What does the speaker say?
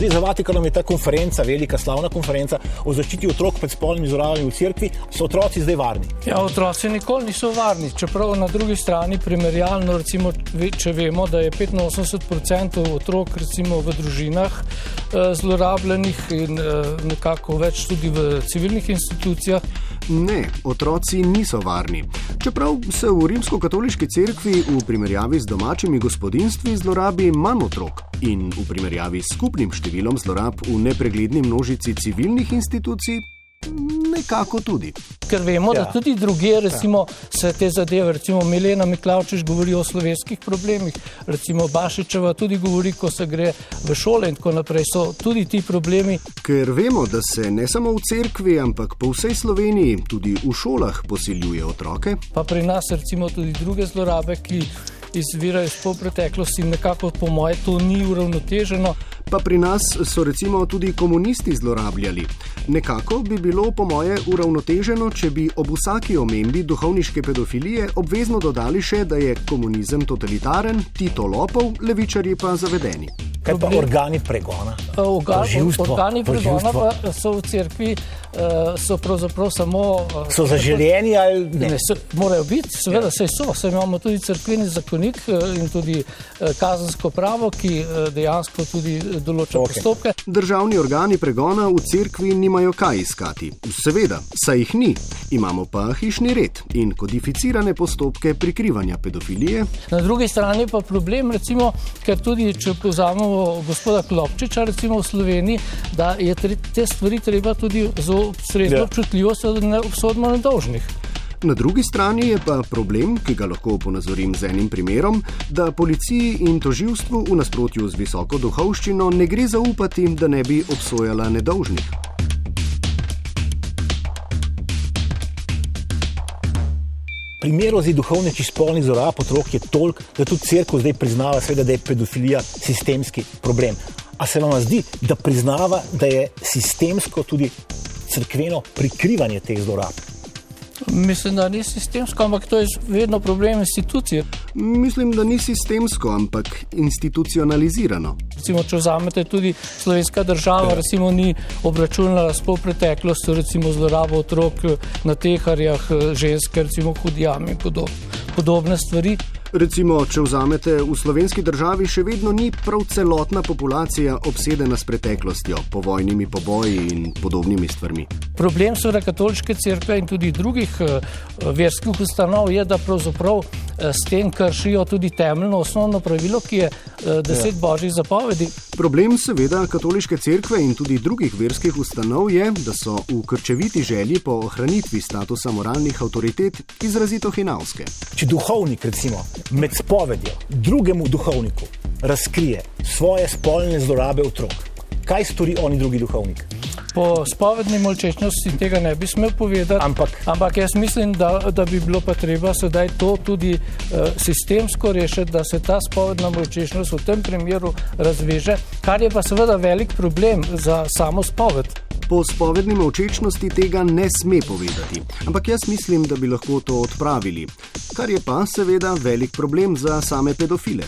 Zdaj, za Vatikanom je ta konferenca, velika slavna konferenca o zaščiti otrok pred spolnimi zlorabami v cerkvi. So otroci zdaj varni? Ja, otroci nikoli niso varni. Čeprav na drugi strani, primerjalno, recimo, če vemo, da je 85% otrok recimo, v družinah eh, zlorabljenih in eh, nekako več tudi v civilnih institucijah. Ne, otroci niso varni. Čeprav se v rimsko-katoliški cerkvi v primerjavi z domačimi gospodinstvi zlorabi manj otrok in v primerjavi s skupnim številom zlorab v nepregledni množici civilnih institucij. Nekako tudi. Ker vemo, ja. da tudi druge, recimo, se te zadeve, recimo Milena Miklavčič govori o slovenskih problemih, recimo Bašičeva tudi govori, ko se gre v šole in tako naprej, so tudi ti problemi. Ker vemo, da se ne samo v cerkvi, ampak po vsej Sloveniji tudi v šolah posiljuje otroke. Pa pri nas recimo tudi druge zlorabe, ki izvirajo iz preteklosti in nekako po moje to ni uravnoteženo pa pri nas so recimo tudi komunisti zlorabljali. Nekako bi bilo, po moje, uravnoteženo, če bi ob vsaki omembi duhovniške pedofilije obvezno dodali še, da je komunizem totalitaren, Tito lopov, levičarji pa zavedeni. Kaj pa organi pregona? Organi pregona pa so v cerkvi, uh, so pravzaprav samo. Uh, so zaželjeni ali ne? ne so, morajo biti, seveda ja. se so. Se imamo tudi crkveni zakonik uh, in tudi kazensko pravo, ki dejansko tudi določa okay. postopke. Državni organi pregona v cerkvi nimajo kaj iskati. Seveda, saj jih ni. Imamo pa hišni red in kodificirane postopke prikrivanja pedofilije. Na drugi strani pa problem, recimo, ker tudi če pozamemo gospoda Klopčiča, recimo v Sloveniji, da je te stvari treba tudi zelo sredno ja. občutljivo, da ne obsodimo nedolžnih. Na drugi strani je pa problem, ki ga lahko ponazorim z enim primerom, da policiji in toživstvu v nasprotju z visoko duhovščino ne gre zaupati, da ne bi obsojala nedolžnih. Primerov za duhovne čispolnih zlorab otrok je toliko, da tudi crkva zdaj priznava, sveda, da je pedofilija sistemski problem. A se vam zdi, da priznava, da je sistemsko tudi crkveno prikrivanje teh zlorab? Mislim, da ni sistemsko, ampak to je vedno problem institucije. Mislim, da ni sistemsko, ampak institucionalizirano. Recimo, če vzamete tudi slovenska država, recimo, ni obračunala s preteklostjo, recimo zlorabo otrok na teharjah, ženske, recimo hudijami in podobne stvari. Recimo, če vzamete v slovenski državi, še vedno ni prav celotna populacija obsedena s preteklostjo, povojnimi poboji in podobnimi stvarmi. Problem seveda katoliške crkve in tudi drugih uh, verskih ustanov je, da pravzaprav uh, s tem kršijo tudi temeljno osnovno pravilo, ki je deset ja. božjih zapovedi. Problem seveda katoliške crkve in tudi drugih verskih ustanov je, da so v krčeviti želji po ohranitvi statusa moralnih avtoritet izrazito hinavske. Če duhovnik, recimo, med spovedjo drugemu duhovniku razkrije svoje spolne zlorabe otrok, kaj stori oni drugi duhovnik? Po spovedni molčečnosti tega ne bi smel povedati, ampak, ampak jaz mislim, da, da bi bilo pa treba sedaj to tudi uh, sistemsko rešiti, da se ta spovedna molčečnost v tem primeru razveže, kar je pa seveda velik problem za samo spoved po spovedni očečnosti tega ne sme povedati. Ampak jaz mislim, da bi lahko to odpravili. Kar je pa seveda velik problem za same pedofile.